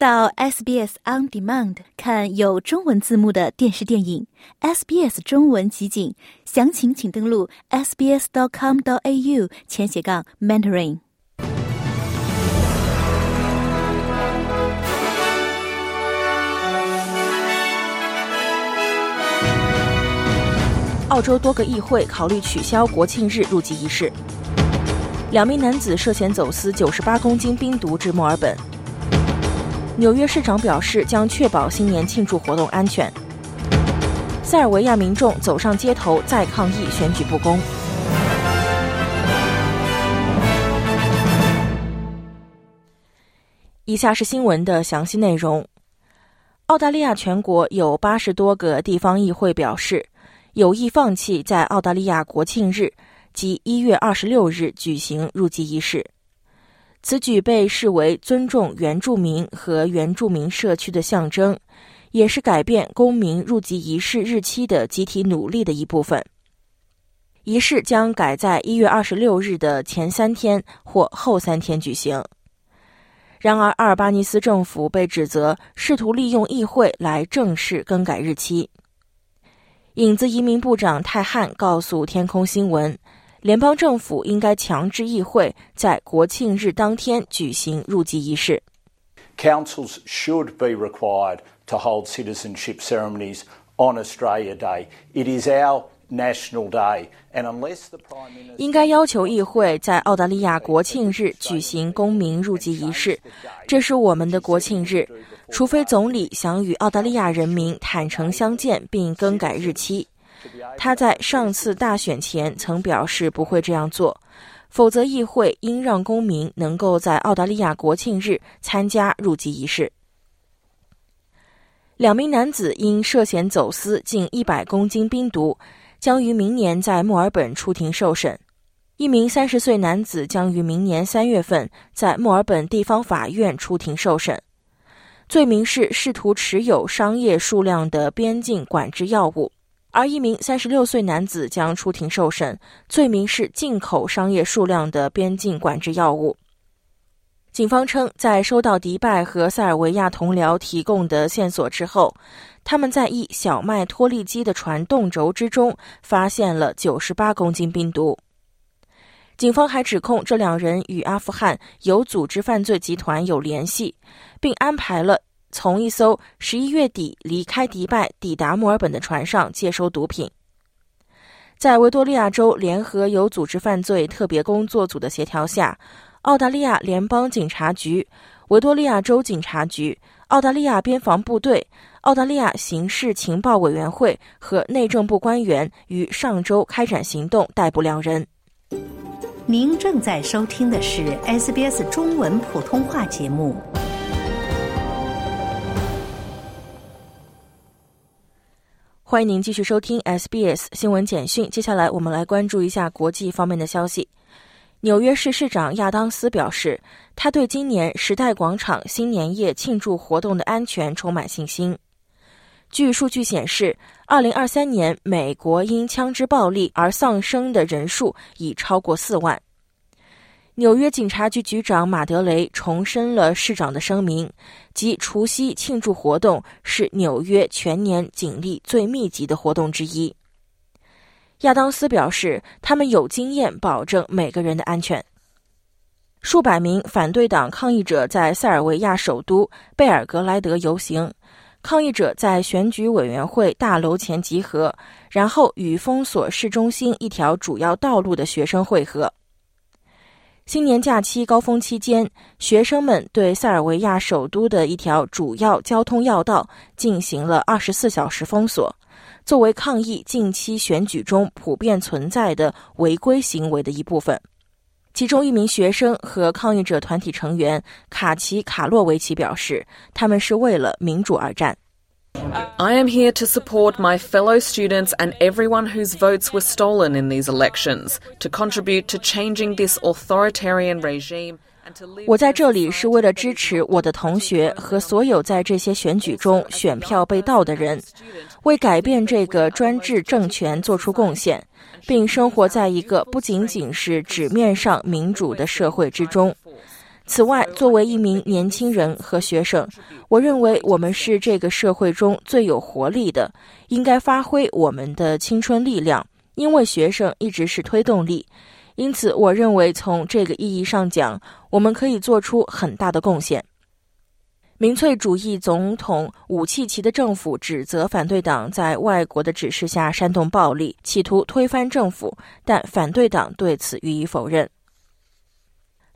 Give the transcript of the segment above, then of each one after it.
到 SBS On Demand 看有中文字幕的电视电影，SBS 中文集锦，详情请登录 sbs.com.au 前斜杠 mentoring。澳洲多个议会考虑取消国庆日入籍仪式。两名男子涉嫌走私九十八公斤冰毒至墨尔本。纽约市长表示将确保新年庆祝活动安全。塞尔维亚民众走上街头再抗议选举不公。以下是新闻的详细内容。澳大利亚全国有八十多个地方议会表示有意放弃在澳大利亚国庆日及一月二十六日举行入籍仪式。此举被视为尊重原住民和原住民社区的象征，也是改变公民入籍仪式日期的集体努力的一部分。仪式将改在一月二十六日的前三天或后三天举行。然而，阿尔巴尼斯政府被指责试图利用议会来正式更改日期。影子移民部长泰汉告诉天空新闻。联邦政府应该强制议会在国庆日当天举行入籍仪式。Councils should be required to hold citizenship ceremonies on Australia Day. It is our national day, and unless the Prime Minister 应该要求议会在澳大利亚国庆日举行公民入籍仪式，这是我们的国庆日。除非总理想与澳大利亚人民坦诚相见并更改日期。他在上次大选前曾表示不会这样做，否则议会应让公民能够在澳大利亚国庆日参加入籍仪式。两名男子因涉嫌走私近一百公斤冰毒，将于明年在墨尔本出庭受审。一名三十岁男子将于明年三月份在墨尔本地方法院出庭受审，罪名是试图持有商业数量的边境管制药物。而一名三十六岁男子将出庭受审，罪名是进口商业数量的边境管制药物。警方称，在收到迪拜和塞尔维亚同僚提供的线索之后，他们在一小麦脱粒机的传动轴之中发现了九十八公斤冰毒。警方还指控这两人与阿富汗有组织犯罪集团有联系，并安排了。从一艘十一月底离开迪拜抵达墨尔本的船上接收毒品。在维多利亚州联合有组织犯罪特别工作组的协调下，澳大利亚联邦警察局、维多利亚州警察局、澳大利亚边防部队、澳大利亚刑事情报委员会和内政部官员于上周开展行动，逮捕两人。您正在收听的是 SBS 中文普通话节目。欢迎您继续收听 SBS 新闻简讯。接下来，我们来关注一下国际方面的消息。纽约市市长亚当斯表示，他对今年时代广场新年夜庆祝活动的安全充满信心。据数据显示，2023年美国因枪支暴力而丧生的人数已超过四万。纽约警察局局长马德雷重申了市长的声明，即除夕庆祝活动是纽约全年警力最密集的活动之一。亚当斯表示，他们有经验保证每个人的安全。数百名反对党抗议者在塞尔维亚首都贝尔格莱德游行，抗议者在选举委员会大楼前集合，然后与封锁市中心一条主要道路的学生会合。新年假期高峰期间，学生们对塞尔维亚首都的一条主要交通要道进行了二十四小时封锁，作为抗议近期选举中普遍存在的违规行为的一部分。其中一名学生和抗议者团体成员卡奇卡洛维奇表示，他们是为了民主而战。I am here to support my fellow students and everyone whose votes were stolen in these elections, to contribute to changing this authoritarian regime. 我在这里是为了支持我的同学和所有在这些选举中选票被盗的人，为改变这个专制政权做出贡献，并生活在一个不仅仅是纸面上民主的社会之中。此外，作为一名年轻人和学生，我认为我们是这个社会中最有活力的，应该发挥我们的青春力量，因为学生一直是推动力。因此，我认为从这个意义上讲，我们可以做出很大的贡献。民粹主义总统武契奇的政府指责反对党在外国的指示下煽动暴力，企图推翻政府，但反对党对此予以否认。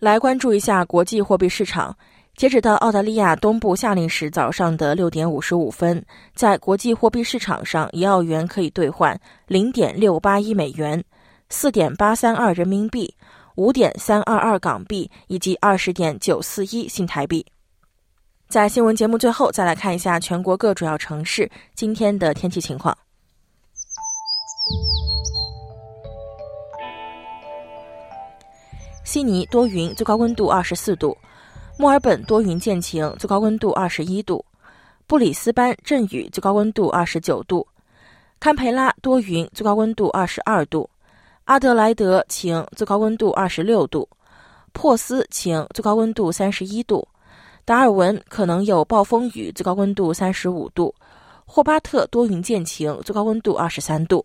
来关注一下国际货币市场。截止到澳大利亚东部夏令时早上的六点五十五分，在国际货币市场上，一澳元可以兑换零点六八一美元、四点八三二人民币、五点三二二港币以及二十点九四一新台币。在新闻节目最后，再来看一下全国各主要城市今天的天气情况。悉尼多云，最高温度二十四度；墨尔本多云见晴，最高温度二十一度；布里斯班阵雨，最高温度二十九度；堪培拉多云，最高温度二十二度；阿德莱德晴，最高温度二十六度；珀斯晴，最高温度三十一度；达尔文可能有暴风雨，最高温度三十五度；霍巴特多云见晴，最高温度二十三度。